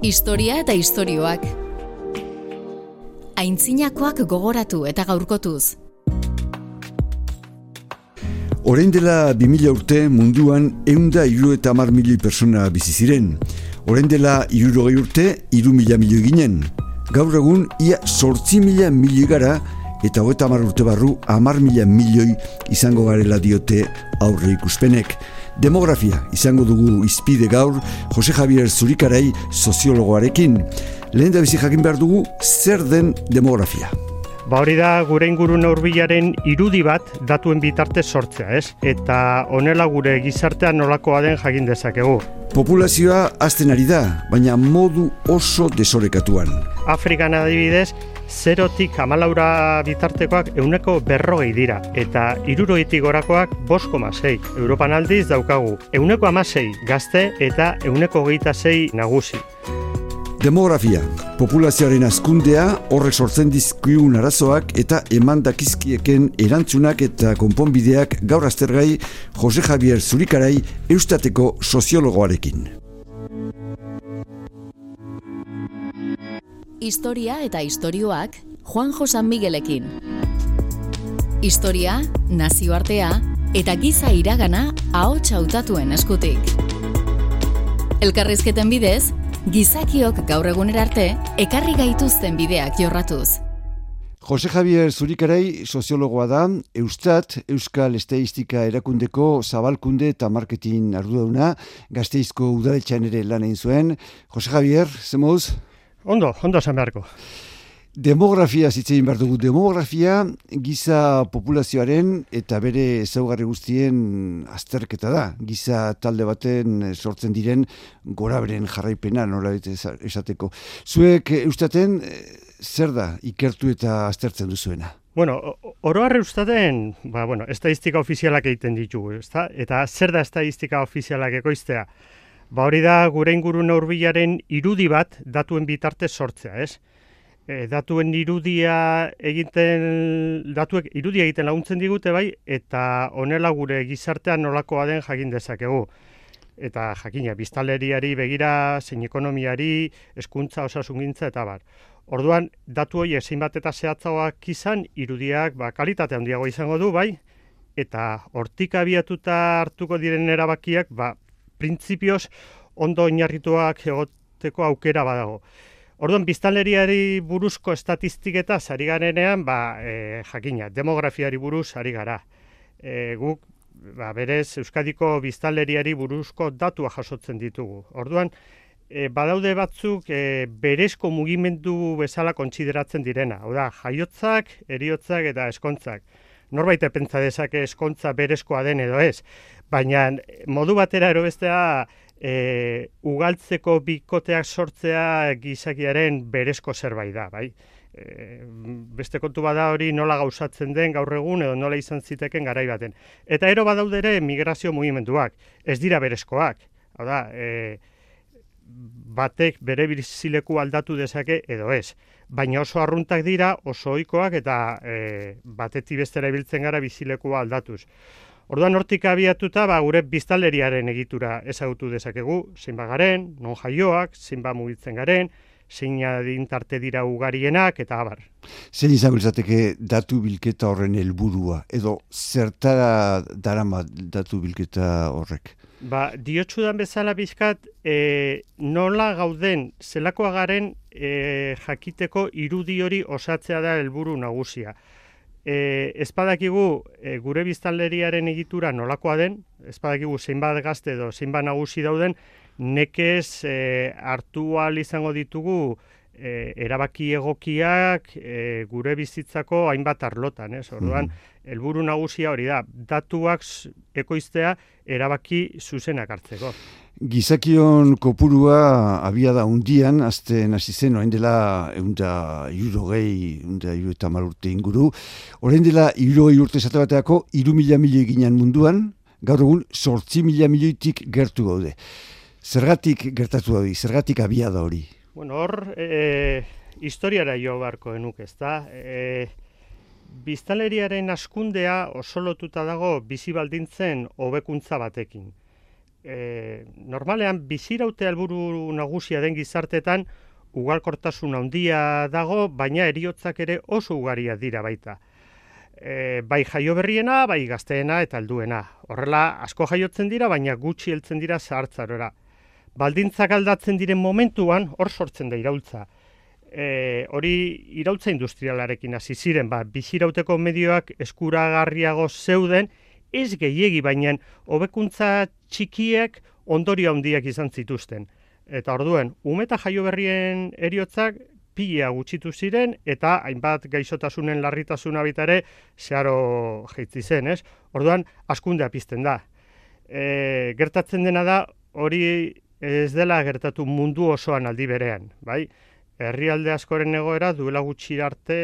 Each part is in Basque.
Historia eta istorioak. Aintzinakoak gogoratu eta gaurkotuz. Orain dela 2000 urte munduan eunda iru eta mar milioi persona bizi ziren. Orain dela irurogei urte, iru mila milioi ginen. Gaur egun, ia sortzi mila milioi gara eta hoeta mar urte barru amar mila milioi izango garela diote aurre ikuspenek. Demografia izango dugu izpide gaur Jose Javier Zurikarai soziologoarekin. Lehen da bizi jakin behar dugu zer den demografia. Ba hori da gure inguru neurbilaren irudi bat datuen bitarte sortzea, ez? Eta honela gure gizartean nolakoa den jakin dezakegu. Populazioa azten ari da, baina modu oso desorekatuan. Afrikan adibidez, zerotik amalaura bitartekoak euneko berrogei dira, eta iruroitik gorakoak bosko masei. Europan aldiz daukagu, euneko amasei gazte eta euneko geita zei nagusi. Demografia, populazioaren azkundea, horrek sortzen dizkiun arazoak eta eman dakizkieken erantzunak eta konponbideak gaur aztergai Jose Javier Zurikarai eustateko soziologoarekin. Historia eta istorioak Juan Josan Miguelekin. Historia, nazioartea eta giza iragana ahots hautatuen eskutik. Elkarrizketen bidez, gizakiok gaur egunera arte ekarri gaituzten bideak jorratuz. Jose Javier Zurikarai soziologoa da, Eustat, Euskal Estatistika Erakundeko Zabalkunde eta Marketing Arduduna, gazteizko udaletxan ere lan egin zuen. Jose Javier, zemoz? Ondo, ondo esan beharko. Demografia zitzein behar dugu. Demografia giza populazioaren eta bere ezaugarri guztien azterketa da. Giza talde baten sortzen diren gora beren jarraipena nola esateko. Zuek eustaten zer da ikertu eta aztertzen duzuena? Bueno, oro harre ustaten, ba, bueno, estadistika ofizialak egiten ditugu, ezta? Eta zer da estadistika ofizialak ekoiztea? Ba hori da gure inguru neurbilaren irudi bat datuen bitarte sortzea, ez? E, datuen irudia egiten datuek irudia egiten laguntzen digute bai eta honela gure gizartean nolakoa den jakin dezakegu. Eta jakina biztaleriari begira, zein ekonomiari, hezkuntza osasungintza eta bar. Orduan datu hori ezin bat eta zehatzagoak izan irudiak ba kalitate handiago izango du bai eta hortik abiatuta hartuko diren erabakiak ba printzipioz ondo oinarrituak egoteko aukera badago. Orduan, biztanleriari buruzko estatistiketa zari garenean, ba, e, jakina, demografiari buruz ari gara. E, guk, ba, berez, Euskadiko biztanleriari buruzko datua jasotzen ditugu. Orduan, e, badaude batzuk e, berezko mugimendu bezala kontsideratzen direna. Hau da, jaiotzak, eriotzak eta eskontzak. Norbait epentza dezake eskontza berezkoa den edo ez. Baina modu batera erobestea e, ugaltzeko bikoteak sortzea gizakiaren berezko zerbait da, bai? E, beste kontu bada hori nola gauzatzen den gaur egun edo nola izan ziteken garai baten. Eta ero badaude ere migrazio mugimenduak, ez dira berezkoak. Hau da, e, batek bere bizileku aldatu dezake edo ez. Baina oso arruntak dira, oso ohikoak eta e, batetik bestera ibiltzen gara bizilekua aldatuz. Orduan hortik abiatuta, ba, gure biztaleriaren egitura ezagutu dezakegu, zein garen, non jaioak, zein mugitzen garen, zein adintarte dira ugarienak, eta abar. Zein izango izateke datu bilketa horren helburua edo zertara darama datu bilketa horrek? Ba, diotsudan bezala bizkat, e, nola gauden zelakoa garen e, jakiteko irudi hori osatzea da helburu nagusia. E, espadakigu e, gure biztanleriaren egitura nolakoa den, espadakigu zeinbat gazte edo zeinbat nagusi dauden, nekez e, hartu izango ditugu e, erabaki egokiak e, gure bizitzako hainbat arlotan, ez? Orduan, mm. helburu nagusia hori da, datuak ekoiztea erabaki zuzenak hartzeko. Gizakion kopurua abia da undian, azte hasi zen, orain dela eunda euro gehi, eunda euro eta marurte inguru. Orain dela gehi urte zate bateako, iru mila milioi ginen munduan, gaur egun sortzi mila milioitik gertu gaude. Zergatik gertatu hori, zergatik abia da hori? Bueno, hor, e, historiara jo barko enuk ez da. E, biztaleriaren askundea oso lotuta dago bizi baldintzen hobekuntza batekin e, normalean biziraute alburu nagusia den gizartetan ugalkortasun handia dago, baina eriotzak ere oso ugaria dira baita. E, bai jaio berriena, bai gazteena eta alduena. Horrela, asko jaiotzen dira, baina gutxi heltzen dira zahartzarora. Baldintzak aldatzen diren momentuan, hor sortzen da iraultza. E, hori iraultza industrialarekin hasi ziren, ba, bizirauteko medioak eskuragarriago zeuden, ez gehiegi baina hobekuntza txikiek ondorio handiak izan zituzten. Eta orduen, umeta jaio berrien eriotzak pila gutxitu ziren eta hainbat gaixotasunen larritasuna bitare zeharo jaitzi zen, ez? Orduan, askundea pizten da. E, gertatzen dena da, hori ez dela gertatu mundu osoan aldi berean, bai? Herrialde askoren egoera duela gutxi arte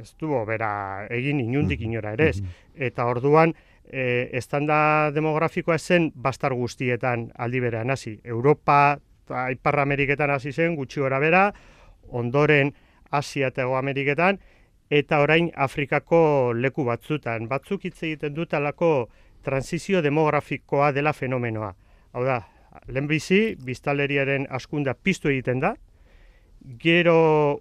ez du bera egin inundik inora ere ez. Eta orduan, e, estanda demografikoa zen bastar guztietan aldi berean hasi. Europa eta Ipar Ameriketan hasi zen gutxi gora bera, ondoren Asia eta Ameriketan, eta orain Afrikako leku batzutan. Batzuk hitz egiten dut alako transizio demografikoa dela fenomenoa. Hau da, lehenbizi, biztaleriaren askunda piztu egiten da, gero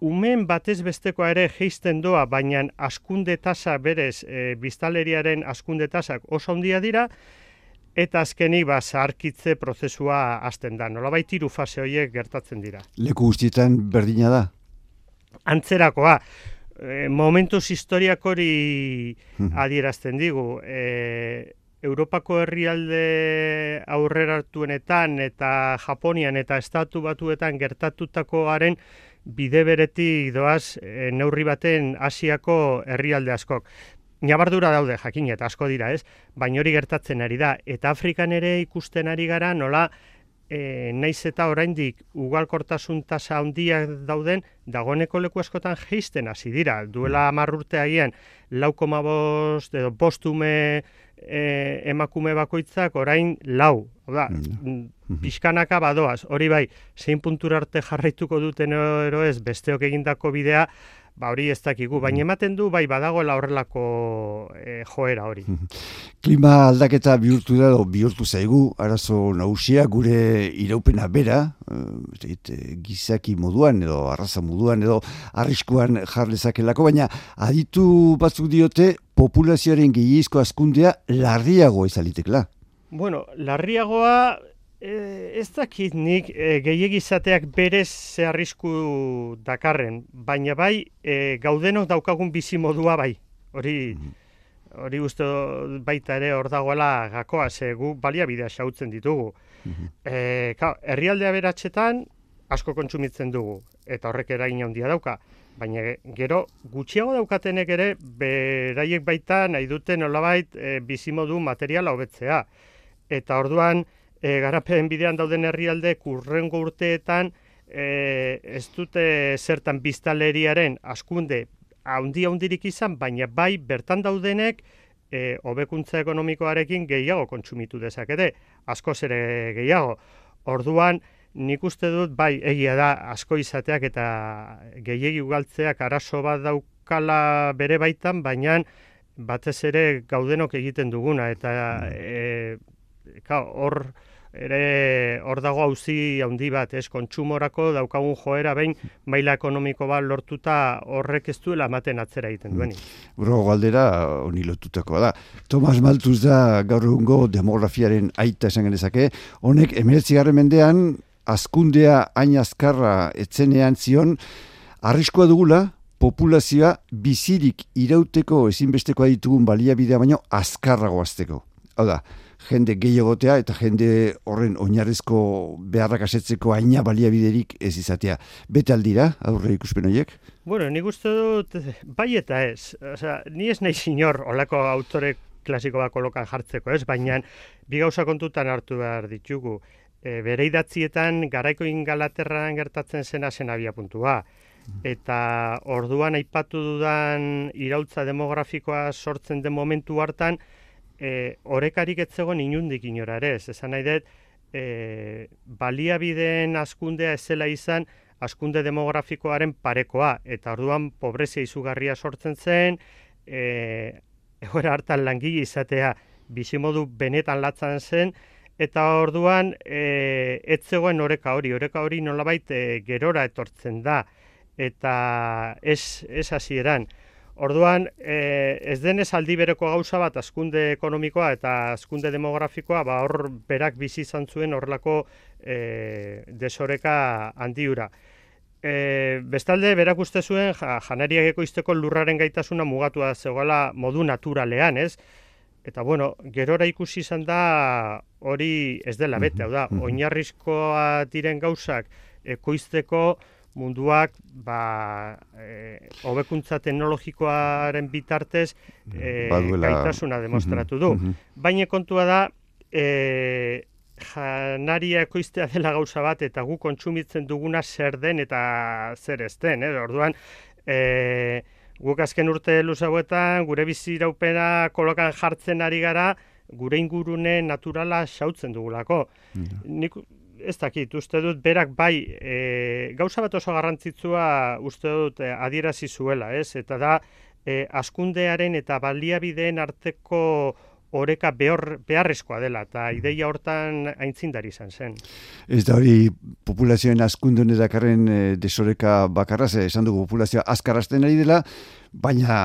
umen batez bestekoa ere geisten doa, baina askunde tasa berez, e, biztaleriaren askunde tasak oso handia dira, eta azkenik ba, zaharkitze prozesua hasten da. Nola baitiru fase horiek gertatzen dira. Leku guztietan berdina da? Antzerakoa. E, momentuz historiak hori adierazten digu. E, Europako herrialde aurrera hartuenetan eta Japonian eta estatu batuetan gertatutakoaren bide beretik doaz e, neurri baten Asiako herrialde askok. Nabardura daude jakin eta asko dira, ez? Baina hori gertatzen ari da eta Afrikan ere ikusten ari gara nola e, naiz eta oraindik ugalkortasun tasa handiak dauden dagoeneko leku askotan jeisten hasi dira. Duela 10 mm. urte agian 4,5 edo bostume e, emakume bakoitzak orain lau. Oda, mm. mm mhm. pixkanaka badoaz, hori bai, zein puntura arte jarraituko duten ero ez, besteok egindako bidea, ba hori ez dakigu, baina mhm. ematen du bai badagoela horrelako e, joera hori. Klima aldaketa bihurtu da, bihurtu zaigu, arazo nausia, gure iraupena bera, e, gizaki moduan edo arraza moduan edo arriskuan jarlezakelako, baina aditu batzuk diote populazioaren gehiizko askundea larriago izalitekla. Bueno, larriagoa e, ez dakit nik e, gehiagizateak berez zeharrizku dakarren, baina bai e, gaudenok daukagun bizi modua bai. Hori mhm. hori uste baita ere hor dagoela gakoa, ze gu baliabidea xautzen ditugu. Mm e, herrialdea beratxetan asko kontsumitzen dugu, eta horrek eragin handia dauka baina gero gutxiago daukatenek ere beraiek baita nahi dute nolabait e, bizimodu materiala hobetzea. Eta orduan e, garapen bidean dauden herrialde kurrengo urteetan e, ez dute zertan biztaleriaren askunde haundi haundirik izan, baina bai bertan daudenek e, hobekuntza ekonomikoarekin gehiago kontsumitu dezakete, asko ere gehiago. Orduan, nik uste dut, bai, egia da, asko izateak eta gehiegi ugaltzeak arazo bat daukala bere baitan, baina batez ere gaudenok egiten duguna, eta e, hor ere hor dago hauzi handi bat, ez kontsumorako daukagun joera behin maila ekonomiko bat lortuta horrek ez duela ematen atzera egiten dueni. Bro, galdera honi lotutako da. Tomas Maltuz da gaur egungo demografiaren aita esan genezake, honek emeretzi mendean askundea hain azkarra etzenean zion, arriskoa dugula, populazioa bizirik irauteko ezinbestekoa ditugun baliabidea baino azkarrago azteko. Hau da, jende gehiagotea eta jende horren oinarrizko beharrak asetzeko aina baliabiderik ez izatea. Bete aldira, aurre ikuspen horiek? Bueno, nik uste dut, bai eta ez. Osea, ni ez nahi sinor olako autore klasiko bat kolokan jartzeko, ez? Baina, bi gauza kontutan hartu behar ditugu e, bere idatzietan garaiko ingalaterran gertatzen zena zen abia puntua. Eta orduan aipatu dudan irautza demografikoa sortzen den momentu hartan, e, orekarik etzegoen inundik inora ere, ez? Esan nahi dut, e, baliabideen askundea ezela izan, askunde demografikoaren parekoa, eta orduan pobrezia izugarria sortzen zen, e, egoera hartan langile izatea, bizimodu benetan latzan zen, eta orduan e, ez zegoen oreka hori, oreka hori nolabait e, gerora etortzen da, eta ez, ez hasieran. Orduan, e, ez denez aldi bereko gauza bat, askunde ekonomikoa eta askunde demografikoa, ba hor berak bizi izan zuen horrelako e, desoreka handiura. E, bestalde, berak uste zuen, ja, janariak ekoizteko lurraren gaitasuna mugatua zegoela modu naturalean, ez? Eta bueno, gerora ikusi izan da hori ez dela bete, hau da, oinarrizkoa diren gauzak ekoizteko munduak ba eh hobekuntza teknologikoaren bitartez eh gaitasuna demostratu du. Baina kontua da eh janaria ekoiztea dela gauza bat eta gu kontsumitzen duguna zer den eta zer ez den, eh? Orduan eh guk azken urte luzauetan gure bizi iraupena kolokan jartzen ari gara gure ingurune naturala xautzen dugulako. Nik ez dakit, uste dut berak bai e, gauza bat oso garrantzitsua uste dut e, adierazi zuela, ez? Eta da e, askundearen eta baliabideen arteko oreka behor, beharrezkoa dela, eta ideia hortan aintzindari izan zen. Ez da hori populazioen askundun edakarren e, desoreka bakarraz, esan dugu populazioa azkarazten ari dela, baina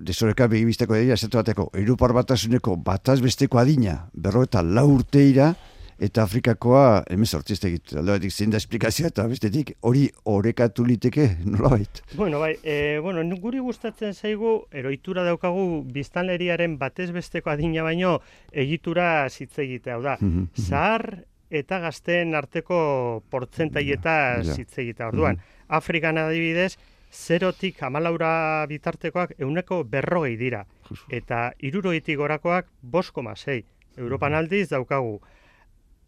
desoreka begibisteko dira, esatu bateko, Europar batasuneko bataz besteko adina, berro eta lau urteira, eta Afrikakoa hemen sortzi egit. Alde batik zein da esplikazioa eta bestetik hori orekatu liteke nolabait. Bueno, bai, e, bueno, guri gustatzen zaigu eroitura daukagu biztanleriaren batez besteko adina baino egitura hitz egitea, hau da. Zahar eta gazteen arteko portzentaieta hitz egitea. Orduan, Afrikan adibidez, zerotik amalaura bitartekoak euneko berrogei dira. Eta iruroitik gorakoak bost koma sei. Europan aldiz daukagu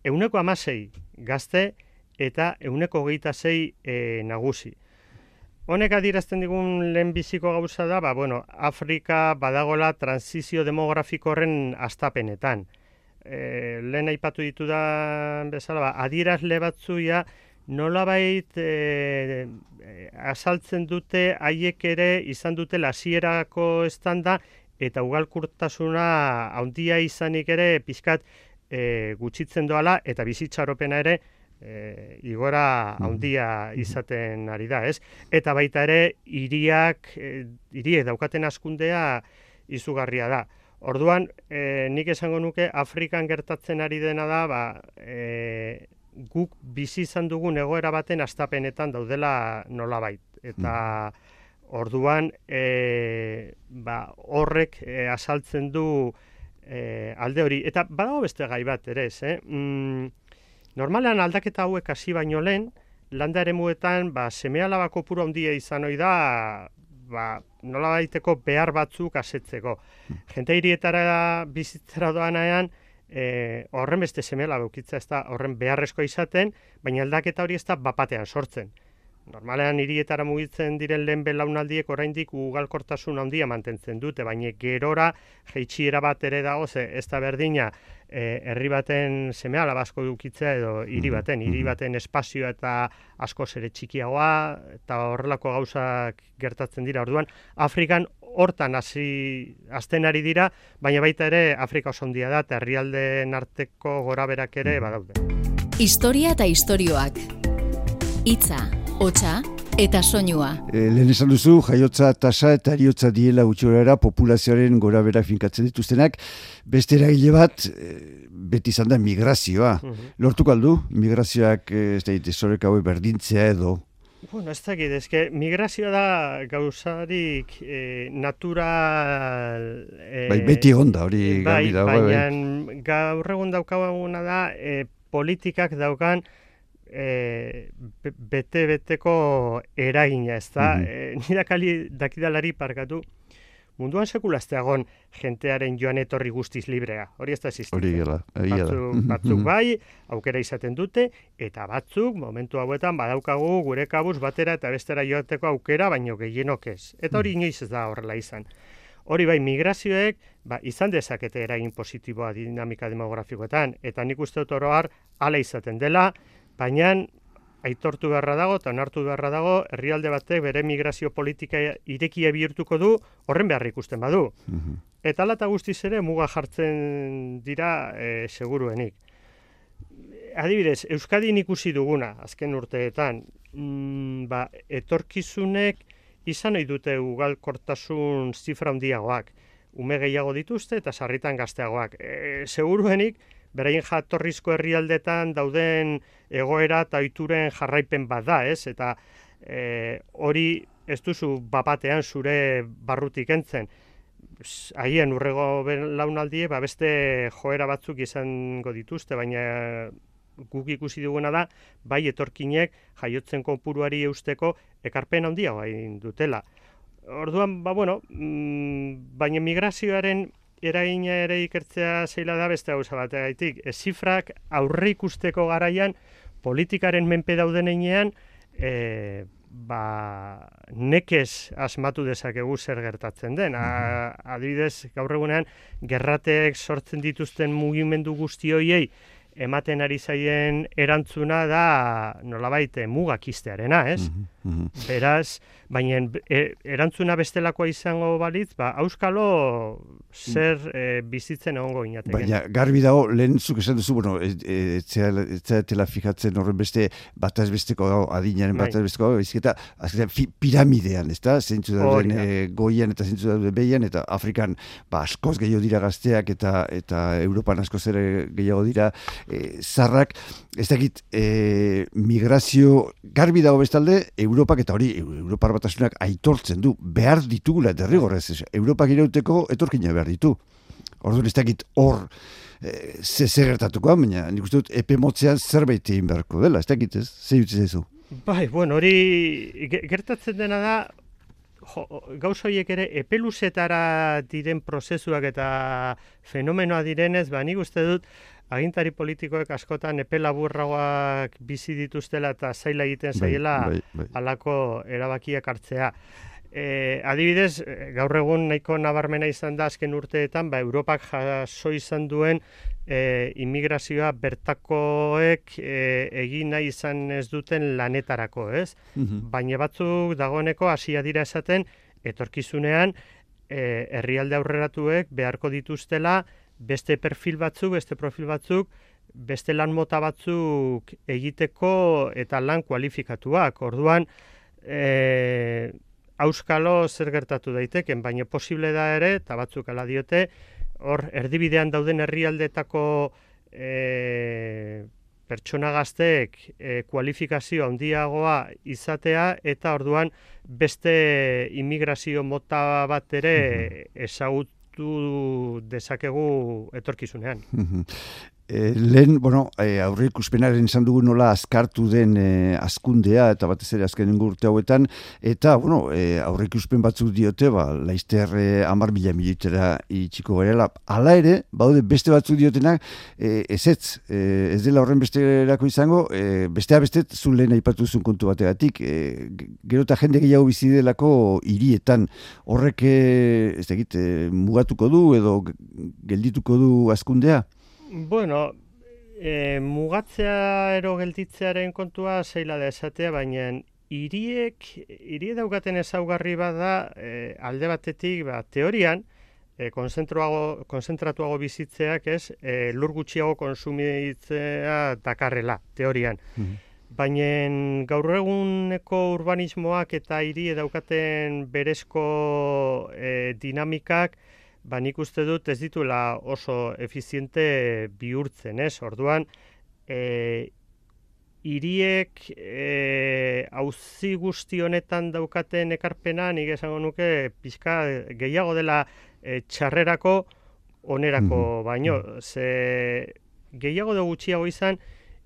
euneko amasei gazte eta euneko hogeita sei e, nagusi. Honek adierazten digun lehenbiziko gauza da, ba, bueno, Afrika badagola transizio demografiko horren astapenetan. E, lehen aipatu ditudan bezala, ba, adierazle batzuia nolabait e, asaltzen dute haiek ere izan dute hasierako estanda eta ugalkurtasuna handia izanik ere pizkat e, gutxitzen doala eta bizitzaropena ere e, igora handia izaten ari da, ez? Eta baita ere hiriak e, hiriek daukaten askundea izugarria da. Orduan, e, nik esango nuke Afrikan gertatzen ari dena da, ba, e, guk bizi izan dugun egoera baten astapenetan daudela nolabait. Eta orduan, e, ba, horrek e, asaltzen du e, alde hori. Eta badago beste gai bat ere, ez, eh? Mm, normalean aldaketa hauek hasi baino lehen, landa eremuetan, ba, seme alaba kopuru handia izan ohi da, ba, nola baiteko behar batzuk asetzeko. Jente hirietara bizitzera doanaean, e, horren beste seme alaba ukitza ez da horren beharrezkoa izaten, baina aldaketa hori ez da bapatean sortzen. Normalean hirietara mugitzen diren lehen belaunaldiek oraindik ugalkortasun handia mantentzen dute, baina gerora jeitsiera bat ere dago, ze ez da berdina e, herri baten seme alabazko dukitzea edo hiri baten, hiri baten espazioa eta askoz ere txikiagoa eta horrelako gauzak gertatzen dira. Orduan, Afrikan hortan hasi azten ari dira, baina baita ere Afrika oso handia da eta herrialdeen arteko goraberak ere badaude. Historia eta istorioak. Hitza, hotsa eta soinua. E, lehen esan duzu, jaiotza tasa eta eriotza diela gutxorera populazioaren gora berak finkatzen dituztenak. Beste eragile bat, e, beti izan da migrazioa. Lortuko aldu, migrazioak e, ez da desoreka hauek berdintzea edo. Bueno, ez dakit, eske migrazioa da gauzarik e, natural... E, Bai, beti egon da, hori bai, garbi dago, bai. baina gaur egun daukaguna da e, politikak daukan e, be- bete-beteko eragina, ez da? Mhm. e, nire kali dakidalari parkatu, munduan sekulazte egon jentearen joan etorri guztiz librea. Hori ez da existitzen. Hori gela, egia. Batzuk, batzuk bai, aukera izaten dute, eta batzuk, momentu hauetan, badaukagu gure kabuz batera eta bestera joateko aukera, baino gehienok ez. Eta hori inoiz ez da horrela izan. Hori bai, migrazioek ba, izan dezakete eragin positiboa dinamika demografikoetan, eta nik uste dut oro har, hala izaten dela, baina aitortu beharra dago eta onartu beharra dago herrialde batek bere migrazio politika irekia bihurtuko du horren behar ikusten badu. Mhm. Eta ala eta guztiz ere muga jartzen dira e, seguruenik. adibidez, Euskadin ikusi duguna, azken urteetan, mm, ba, etorkizunek izan nahi dute ugalkortasun zifra handiagoak, ume gehiago dituzte eta sarritan gazteagoak. E, seguruenik, beraien jatorrizko herrialdetan dauden egoera eta oituren jarraipen bat da, ez? Eta e, hori ez duzu bapatean zure barrutik entzen. Haien urrego launaldie, ba beste joera batzuk izango dituzte, baina guk ikusi duguna da, bai etorkinek jaiotzen konpuruari eusteko ekarpen handia bain dutela. Orduan, ba bueno, mm, baina migrazioaren eragina ere ikertzea zeila da beste gauza bategatik. E, zifrak aurre ikusteko garaian politikaren menpe dauden einean, e, ba, nekez asmatu dezakegu zer gertatzen den. A, adibidez, gaur egunean, gerrateek sortzen dituzten mugimendu guzti hoiei, ematen ari zaien erantzuna da nolabait eh, mugak iztearena, ez? Mhm. Beraz, baina e, erantzuna bestelakoa izango balitz, ba, auskalo zer e, bizitzen egongo inateke. Baina, garbi dago, lehen zuk esan duzu, bueno, etxea fijatzen horren beste, bataz besteko dago, adinaren bai. bataz besteko dago, izketa, azkenean, piramidean, ez da? Zentzu dauden e, goian eta zentzu dauden behian, eta Afrikan, ba, askoz gehiago dira gazteak, eta eta Europan askoz ere gehiago dira, e, zarrak, ez dakit, e, migrazio, garbi dago bestalde, Europak eta hori, Europar batasunak aitortzen du, behar ditugula derrigorrez, Europak irauteko etorkina behar ditu. Orduan ez dakit hor, e, ze gertatuko, baina nik uste dut epe motzean zerbait egin beharko dela, ez dakit ez, ze jutze Bai, bueno, hori gertatzen dena da, jo, gauz horiek ere epeluzetara diren prozesuak eta fenomenoa direnez, ba, nik uste dut, agintari politikoek askotan epe laburragoak bizi dituztela eta zaila egiten bai, zaiela bai, bai, alako erabakiak hartzea. E, adibidez, gaur egun nahiko nabarmena izan da azken urteetan, ba, Europak jaso izan duen e, immigrazioa bertakoek e, egin nahi izan ez duten lanetarako, ez? Mhm. Baina batzuk dagoeneko hasia dira esaten, etorkizunean, e, herrialde aurreratuek beharko dituztela, beste perfil batzuk, beste profil batzuk, beste lan mota batzuk egiteko eta lan kualifikatuak. Orduan, e, auskalo zer gertatu daiteken, baina posible da ere, eta batzuk ala diote, hor erdibidean dauden herrialdetako e, pertsona gazteek e, kualifikazio handiagoa izatea eta orduan beste immigrazio mota bat ere ezagut lortu dezakegu etorkizunean. E, lehen, bueno, e, aurre ikuspenaren izan dugu nola azkartu den e, azkundea eta batez ere azkenen urte hauetan, eta, bueno, e, aurre ikuspen batzuk diote, ba, laizter e, amar mila militera itxiko garela. Hala ere, baude beste batzuk diotenak, e, ez ez, e, ez dela horren beste erako izango, e, bestea bestet, zu lehen aipatu zuen kontu bategatik, e, gero eta jende gehiago bizi delako hirietan horrek, ez egite, mugatuko du edo geldituko du azkundea? Bueno, e, mugatzea ero gelditzearen kontua zeila da esatea, baina hiriek hirie daukaten ezaugarri bada e, alde batetik, ba, teorian, e, konzentratuago bizitzeak ez, e, lur gutxiago konsumitzea dakarrela, teorian. Mm Baina gaur eguneko urbanismoak eta hiri daukaten berezko e, dinamikak, ba nik uste dut ez dituela oso efiziente bihurtzen, ez? Orduan, e, iriek e, auzi guzti honetan daukaten ekarpena, nik esango nuke pixka gehiago dela e, txarrerako onerako mm baino. Ze gehiago da gutxiago izan,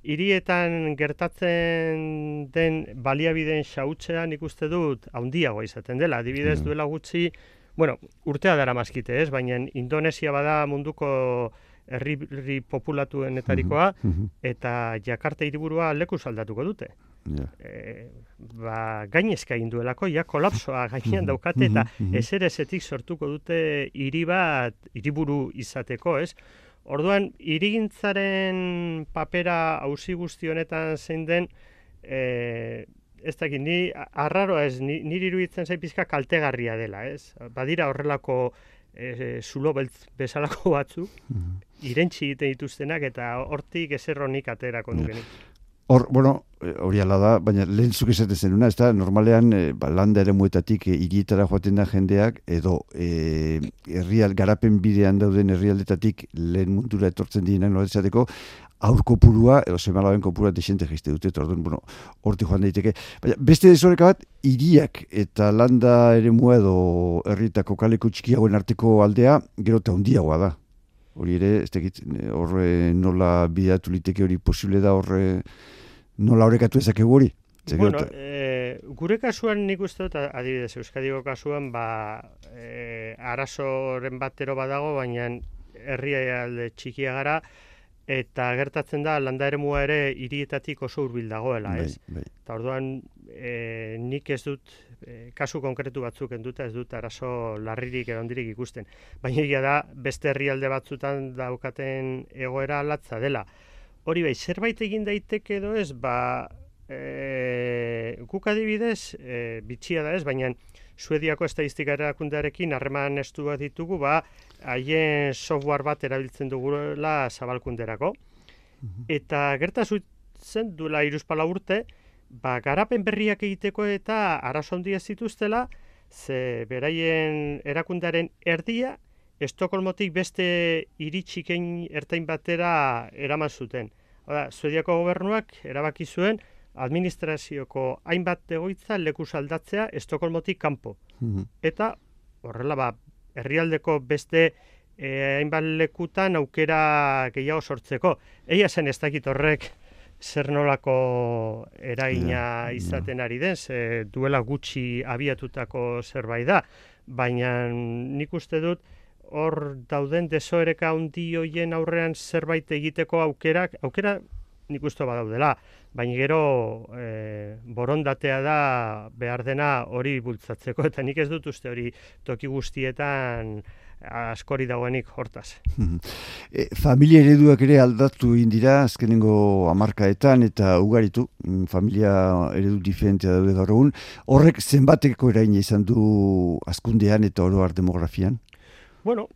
hirietan gertatzen den baliabideen xautzea nik uste dut haundiago izaten dela. Adibidez duela gutxi, bueno, urtea dara mazkite, ez? Baina Indonesia bada munduko herri populatuenetarikoa mhm, mhm. eta Jakarta hiriburua leku aldatuko dute. Yeah. E, ba, gainezka induelako, ja kolapsoa gainean mhm, daukate eta ezer ezetik sortuko dute hiri bat hiriburu izateko, ez? Orduan, irigintzaren papera hausi guzti honetan zein den, e, ez dakit, ni arraroa ez, ni, niri iruditzen zai pizka kaltegarria dela, ez? Badira horrelako e, zulo beltz bezalako batzu, Mhm. irentxi egiten dituztenak, eta hortik ezerronik aterako nukenik. Hor, bueno, eh, hori ala da, baina lehen zuk esaten zenuna, ez da, normalean e, ba, landa ere muetatik e, irietara joaten da jendeak, edo e, herrial, garapen bidean dauden herrialdetatik lehen mundura etortzen direnak nola esateko, aur kopurua, edo semalaben kopurua desente jiste dute, eta orduan, bueno, horti joan daiteke. Baina, beste desoreka bat, iriak eta landa ere mua edo herritako kaleko txikiagoen arteko aldea, gero eta handiagoa da. Hori ere, ez tekit, horre nola bideatu liteke hori posible da horre nola horrekatu ezakegu hori. Bueno, e, gure kasuan nik uste dut, adibidez, Euskadiko kasuan, ba, e, arazoren batero badago, baina herrialde txikia gara, eta gertatzen da, landa eremua ere hirietatik oso hurbil dagoela, bai, ez? bai. Eta orduan, e, nik ez dut, e, kasu konkretu batzuk enduta ez dut arazo larririk edo handirik ikusten. Baina egia da, beste herrialde batzutan daukaten egoera latza dela. Hori bai, zerbait egin daiteke edo ez, ba, e, guk adibidez, e, bitxia da ez, baina Suediako estadistika erakundearekin harreman estu bat ditugu, ba, haien software bat erabiltzen dugula zabalkunderako. Eta gertazu zen duela iruzpala urte, ba, garapen berriak egiteko eta arazo handia zituztela, ze beraien erakundaren erdia, Estokolmotik beste iritsikein ertain batera eraman zuten. Hora, Suediako gobernuak erabaki zuen administrazioko hainbat egoitza leku aldatzea Estokolmotik kanpo. Mhm. Eta horrela ba, herrialdeko beste eh, hainbat lekutan aukera gehiago sortzeko. Egia zen ez dakit horrek zer nolako eragina izaten ari den, ze duela gutxi abiatutako zerbait da, baina nik uste dut hor dauden desoereka handi hoien aurrean zerbait egiteko aukerak, aukera nik uste badaudela, baina gero e, borondatea da behar dena hori bultzatzeko, eta nik ez dut uste hori toki guztietan askori dagoenik hortaz. E, familia ereduak ere aldatu egin dira azkenengo hamarkaetan eta ugaritu mm, familia eredu diferentea daude gaur egun. Horrek zenbateko eraina izan du azkundean eta oro har demografian? Bueno,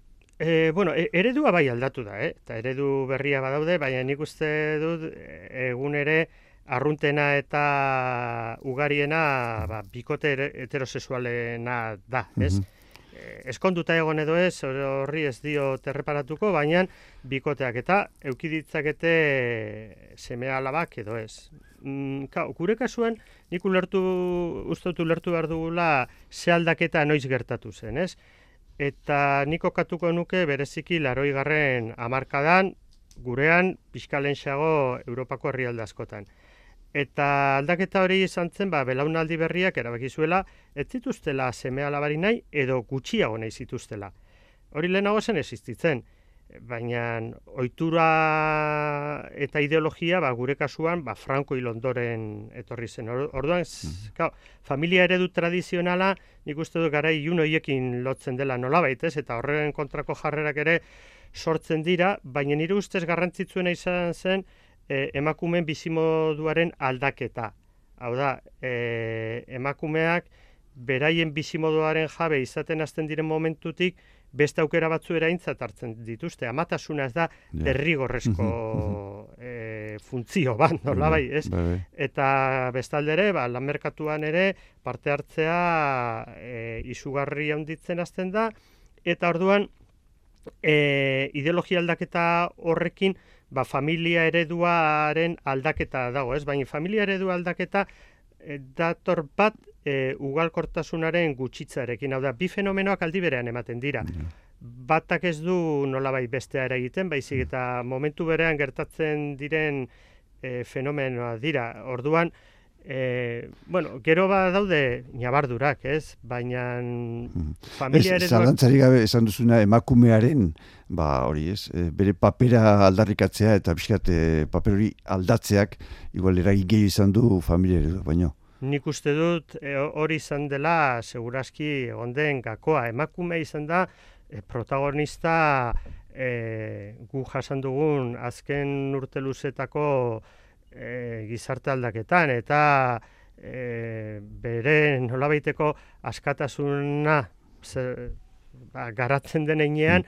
e, bueno, e- eredua bai aldatu da, eh? eta eredu berria badaude, baina nik uste dut e, egun ere arruntena eta ugariena ba, bikote heterosexualena da, ez? Mhm. Eh, eskonduta egon edo ez, hor- horri ez dio terreparatuko, baina bikoteak eta eukiditzakete seme alabak edo ez. Mm, kau, gure kasuan, nik ulertu, uste dut ulertu behar dugula ze aldaketa noiz gertatu zen, ez? Eta nik okatuko nuke bereziki laroi garren amarkadan, gurean pixkalenxago Europako herrialde askotan. Eta aldaketa hori izan zen, ba, belaunaldi berriak erabaki zuela, ez zituztela seme alabari nahi edo gutxiago nahi zituztela. Hori lehenago zen existitzen, baina ohitura eta ideologia ba, gure kasuan ba, Franco hil ondoren etorri zen. Or- Orduan, mm familia eredu tradizionala nik uste dut garai ilun hoiekin lotzen dela nolabait, ez? Eta horren kontrako jarrerak ere sortzen dira, baina nire ustez garrantzitsuena izan zen e, emakumeen bizimoduaren aldaketa. Hau da, e, emakumeak beraien bizimoduaren jabe izaten hasten diren momentutik beste aukera batzu eraintzat hartzen dituzte. Amatasuna ez da Ja. derrigorrezko e, funtzio bat, nolabai, ez? Bai, bai. Eta bestalde ere, ba, lan merkatuan ere parte hartzea e, izugarri handitzen hasten da, eta orduan e, ideologia aldaketa horrekin ba, familia ereduaren aldaketa dago, ez? Baina familia eredu aldaketa e, dator bat e, ugalkortasunaren gutxitzarekin, hau da, bi fenomenoak aldi berean ematen dira. Batak ez du nolabait bestea ere egiten, baizik eta momentu berean gertatzen diren e, fenomenoa dira. Orduan, e, bueno, gero ba daude nabardurak, ez? Baina familia Ez, ereduak... zalantzarik gabe esan duzuna emakumearen, ba hori ez, e, bere papera aldarrikatzea eta pixkat e, paper hori aldatzeak, igual eragin gehi izan du familia eredu, baino. Nik uste dut e, hori izan dela segurazki egon den gakoa. Emakume izan da e, protagonista e, gu jasan dugun azken urte luzetako e, gizarte aldaketan eta e, bere nolabaiteko askatasuna ze, ba, garatzen denean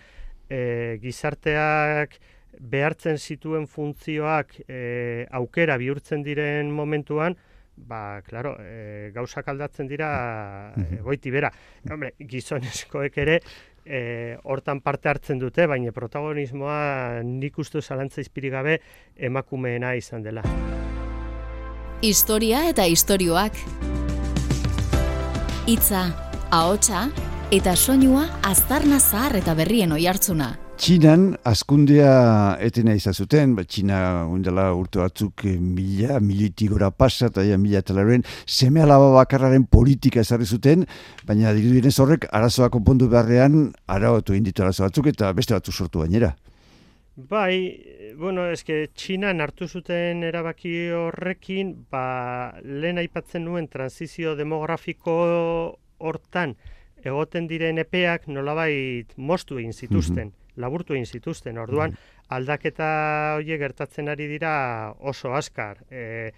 e, gizarteak behartzen zituen funtzioak e, aukera bihurtzen diren momentuan, ba, claro, e, gauzak aldatzen dira e, goiti bera. Hombre, gizonezkoek ere e, hortan parte hartzen dute, baina protagonismoa nik uste zalantza izpirigabe emakumeena izan dela. Historia eta istorioak. Itza, ahotsa eta soinua aztarna zahar eta berrien oihartzuna. Txinan askundea etena izazuten, ba, Txina undela urte batzuk eh, mila, militik gora pasa, eta ja, mila talaren seme alaba bakarraren politika ezarri zuten, baina dirudinez horrek arazoa konpondu beharrean arautu inditu arazo batzuk eta beste batzuk sortu gainera. Bai, bueno, eske Txina hartu zuten erabaki horrekin, ba, lehen aipatzen nuen transizio demografiko hortan egoten diren epeak nolabait mostu egin zituzten, mm laburtu egin zituzten. Orduan, aldaketa horiek gertatzen ari dira oso askar. E,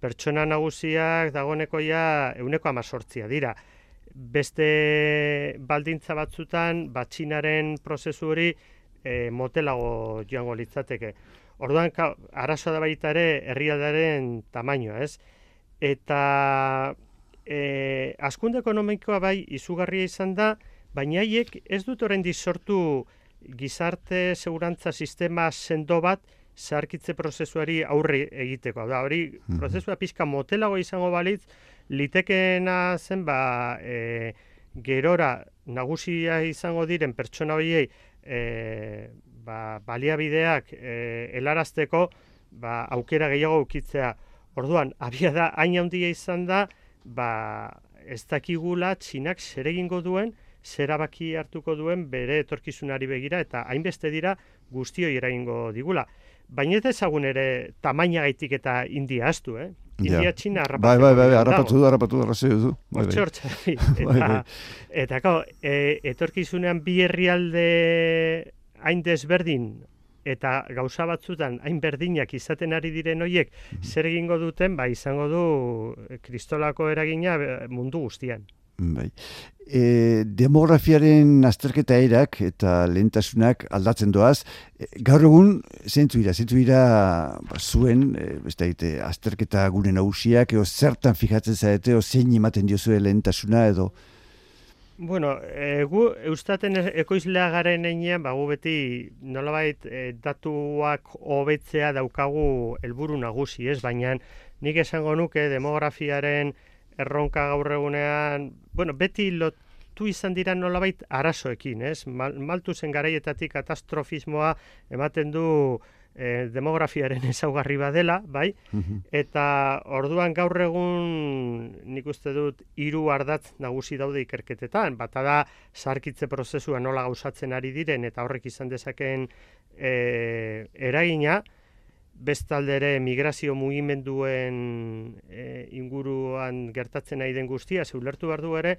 pertsona nagusiak dagoneko ja euneko amazortzia dira. Beste baldintza batzutan, batxinaren prozesu hori e, motelago joango litzateke. Orduan, arazoa da baita ere herrialdaren tamainoa, ez? Eta e, askunde ekonomikoa bai izugarria izan da, baina haiek ez dut orain sortu gizarte segurantza sistema sendo bat zarkitze prozesuari aurre egiteko. Da, hori mhm. prozesua pixka motelago izango balitz, litekeena zen ba, e, gerora nagusia izango diren pertsona horiei e, ba, baliabideak e, helarazteko ba, aukera gehiago ukitzea. Orduan, abia da, hain handia izan da, ba, ez dakigula txinak zer egingo duen, zerabaki hartuko duen bere etorkizunari begira, eta hainbeste dira guztioi eragingo digula. Baina ez ezagun ere tamaina gaitik eta india astu, eh? India txina harrapatu. Bai, bai, bai, bai harrapatu du, harrapatu du, du. Bai, bai. Eta, eta, eta, e, etorkizunean bi herrialde hain desberdin eta gauza batzutan hain berdinak izaten ari diren hoiek mhm. zer egingo duten, ba izango du kristolako eragina mundu guztian. Bai. E, demografiaren azterketa erak eta lehentasunak aldatzen doaz. E, gaur egun, zentzu ira, zentzu ira ba, zuen, e, besta egite, azterketa gure nagusiak, eo zertan fijatzen zaite, o zein ematen diozue lehentasuna edo? Bueno, e, gu eustaten ekoizlea garen einean, ba, gu beti nolabait e, datuak hobetzea daukagu helburu nagusi, ez? Baina nik esango nuke demografiaren erronka gaur egunean, bueno, beti lotu izan dira nolabait arazoekin, ez? Mal, maltu zen garaietatik katastrofismoa ematen du e, demografiaren ezaugarri badela, bai? Mhm. Eta orduan gaur egun nik uste dut hiru ardatz nagusi daude ikerketetan, bata da sarkitze prozesua nola gauzatzen ari diren eta horrek izan dezakeen e, eragina, bestalde ere migrazio mugimenduen e, inguruan gertatzen nahi den guztia, zeulertu behar du ere,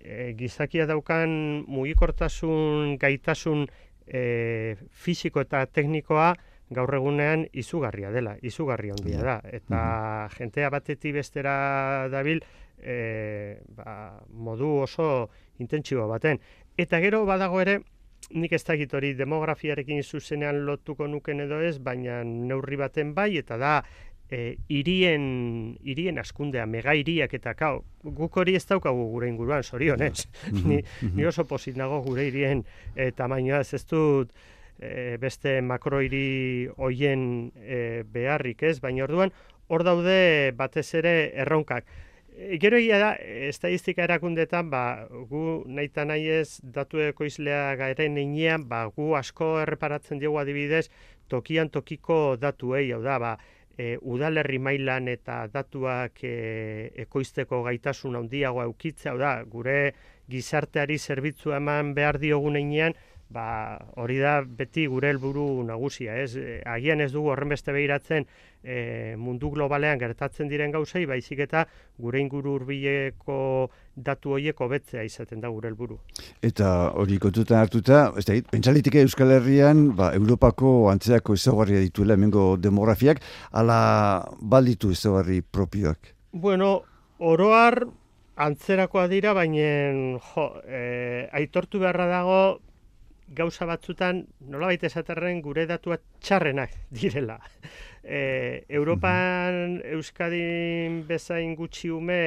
e, gizakia daukan mugikortasun gaitasun e, fisiko eta teknikoa gaur egunean izugarria dela, izugarri handia da. Eta mm jentea batetik bestera dabil e, ba, modu oso intentsibo baten. Eta gero badago ere, nik ez dakit hori demografiarekin zuzenean lotuko nuken edo ez, baina neurri baten bai, eta da, e, irien, irien askundea, mega iriak eta kau, guk hori ez daukagu gure inguruan, sorionez. Mhm, ni, mhm. ni oso posit nago gure irien e, tamainoa ez ez dut e, beste makroiri hoien e, beharrik ez, baina orduan, hor daude batez ere erronkak. E, gero egia da, estadistika erakundetan, ba, gu nahi eta nahi ez datu ekoizlea garen einean, ba, gu asko erreparatzen dugu adibidez, tokian tokiko datuei, hau da, ba, e, udalerri mailan eta datuak e, ekoizteko gaitasun handiagoa eukitza, hau da, gure gizarteari zerbitzu eman behar diogun einean, ba, hori da beti gure helburu nagusia, ez? E, agian ez dugu horren beste behiratzen e, mundu globalean gertatzen diren gauzei, baizik eta gure inguru hurbileko datu horiek hobetzea izaten da gure helburu. Eta hori kontutan hartuta, ez da, pentsalitike Euskal Herrian, ba, Europako antzeako ezaugarria dituela hemengo demografiak, ala balditu ezaugarri propioak? Bueno, oroar antzerakoa dira, baina jo, e, aitortu beharra dago gauza batzutan nolabait esaterren gure datua txarrenak direla. E, Europan Euskadin bezain gutxi ume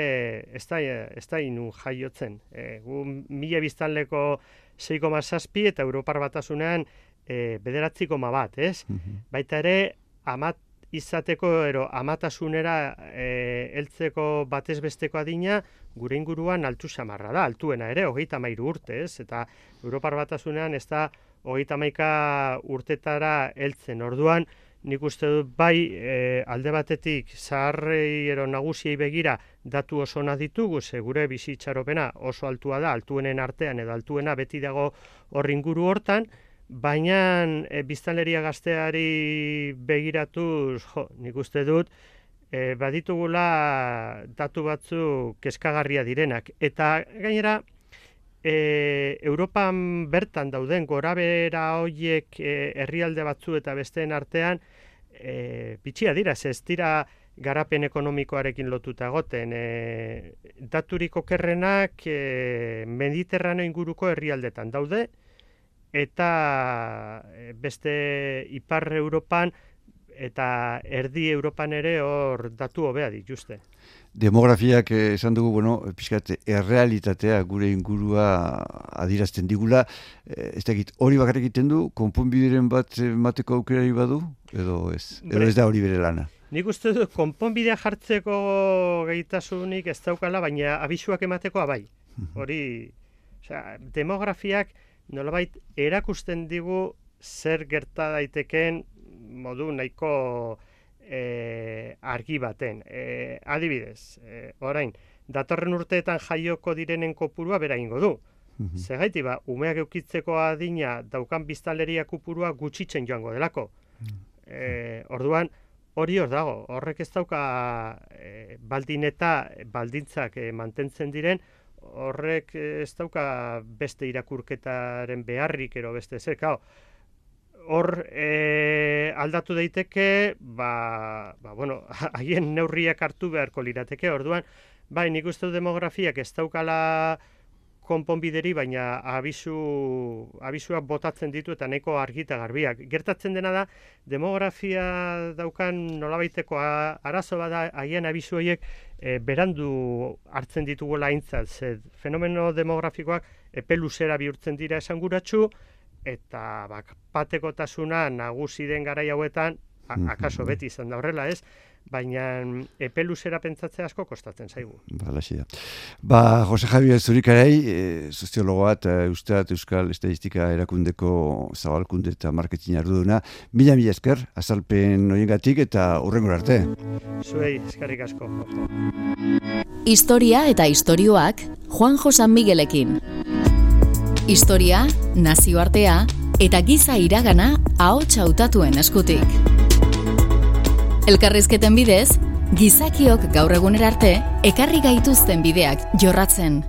ez da, ez da inu jaiotzen. E, gu mila biztanleko 6,6 eta Europar batasunean e, bederatziko ma bat, ez? Baita ere, amat izateko ero amatasunera e, heltzeko batez besteko adina gure inguruan altu samarra da, altuena ere, hogeita mairu urte, ez? Eta Europar batasunean ez da hogeita maika urtetara heltzen. Orduan, nik uste dut bai e, alde batetik zaharrei ero nagusiei begira datu oso na ditugu, ze gure bizitxaropena oso altua da, altuenen artean edo altuena beti dago horri inguru hortan, baina e, biztanleria gazteari begiratuz, jo, nik uste dut, e, baditugula datu batzu keskagarria direnak. Eta gainera, e, Europan bertan dauden gorabera hoiek herrialde batzu eta besteen artean, e, bitxia dira, ez dira garapen ekonomikoarekin lotuta goten. E, daturiko kerrenak e, mediterrano inguruko herrialdetan daude, eta eh, beste ipar Europan eta erdi Europan ere hor datu hobea dituzte. Demografiak eh, esan dugu, bueno, pixkat, errealitatea gure ingurua adirazten digula, eh, ez da hori bakarrik egiten du, konponbideren bat mateko aukerari badu, edo ez, edo ez da hori bere lana. Nik uste dut, konponbidea jartzeko gaitasunik ez daukala, baina abisuak emateko abai. Hori, osea, demografiak, nolabait erakusten digu zer gerta daiteken modu nahiko e, argi baten. E, adibidez, e, orain, datorren urteetan jaioko direnen kopurua bera ingo du. Mm -hmm. ba, umeak eukitzeko adina daukan biztaleria kopurua gutxitzen joango delako. E, orduan, hori hor dago, horrek ez dauka e, baldin eta baldintzak e, mantentzen diren, horrek ez dauka beste irakurketaren beharrik ero beste zer, hor e, aldatu daiteke, ba, ba, bueno, haien neurriak hartu beharko lirateke, orduan, bai, nik uste demografiak ez daukala konponbideri, baina abisu, abisuak botatzen ditu eta neko argita garbiak. Gertatzen dena da, demografia daukan nolabaiteko arazo bada haien abisu horiek e, berandu hartzen ditugu laintzat. Ze fenomeno demografikoak epeluzera bihurtzen dira esanguratsu, eta bak, patekotasuna nagusi den garai hauetan, akaso beti izan da horrela ez, baina epe luzera pentsatzea asko kostatzen zaigu. Ba, da. Ba, Jose Javier Zurikarei, e, soziologoa eta usteat Euskal Estadistika erakundeko zabalkunde eta marketing arduduna. Mila mila esker, azalpen horiengatik eta urrengor arte. Zuei, eskerrik asko. Historia eta istorioak Juan Josan Miguelekin. Historia, nazioartea eta giza iragana ahots hautatuen eskutik. Elkarrizketen bidez, gizakiok gaur egunera arte ekarri gaituzten bideak jorratzen.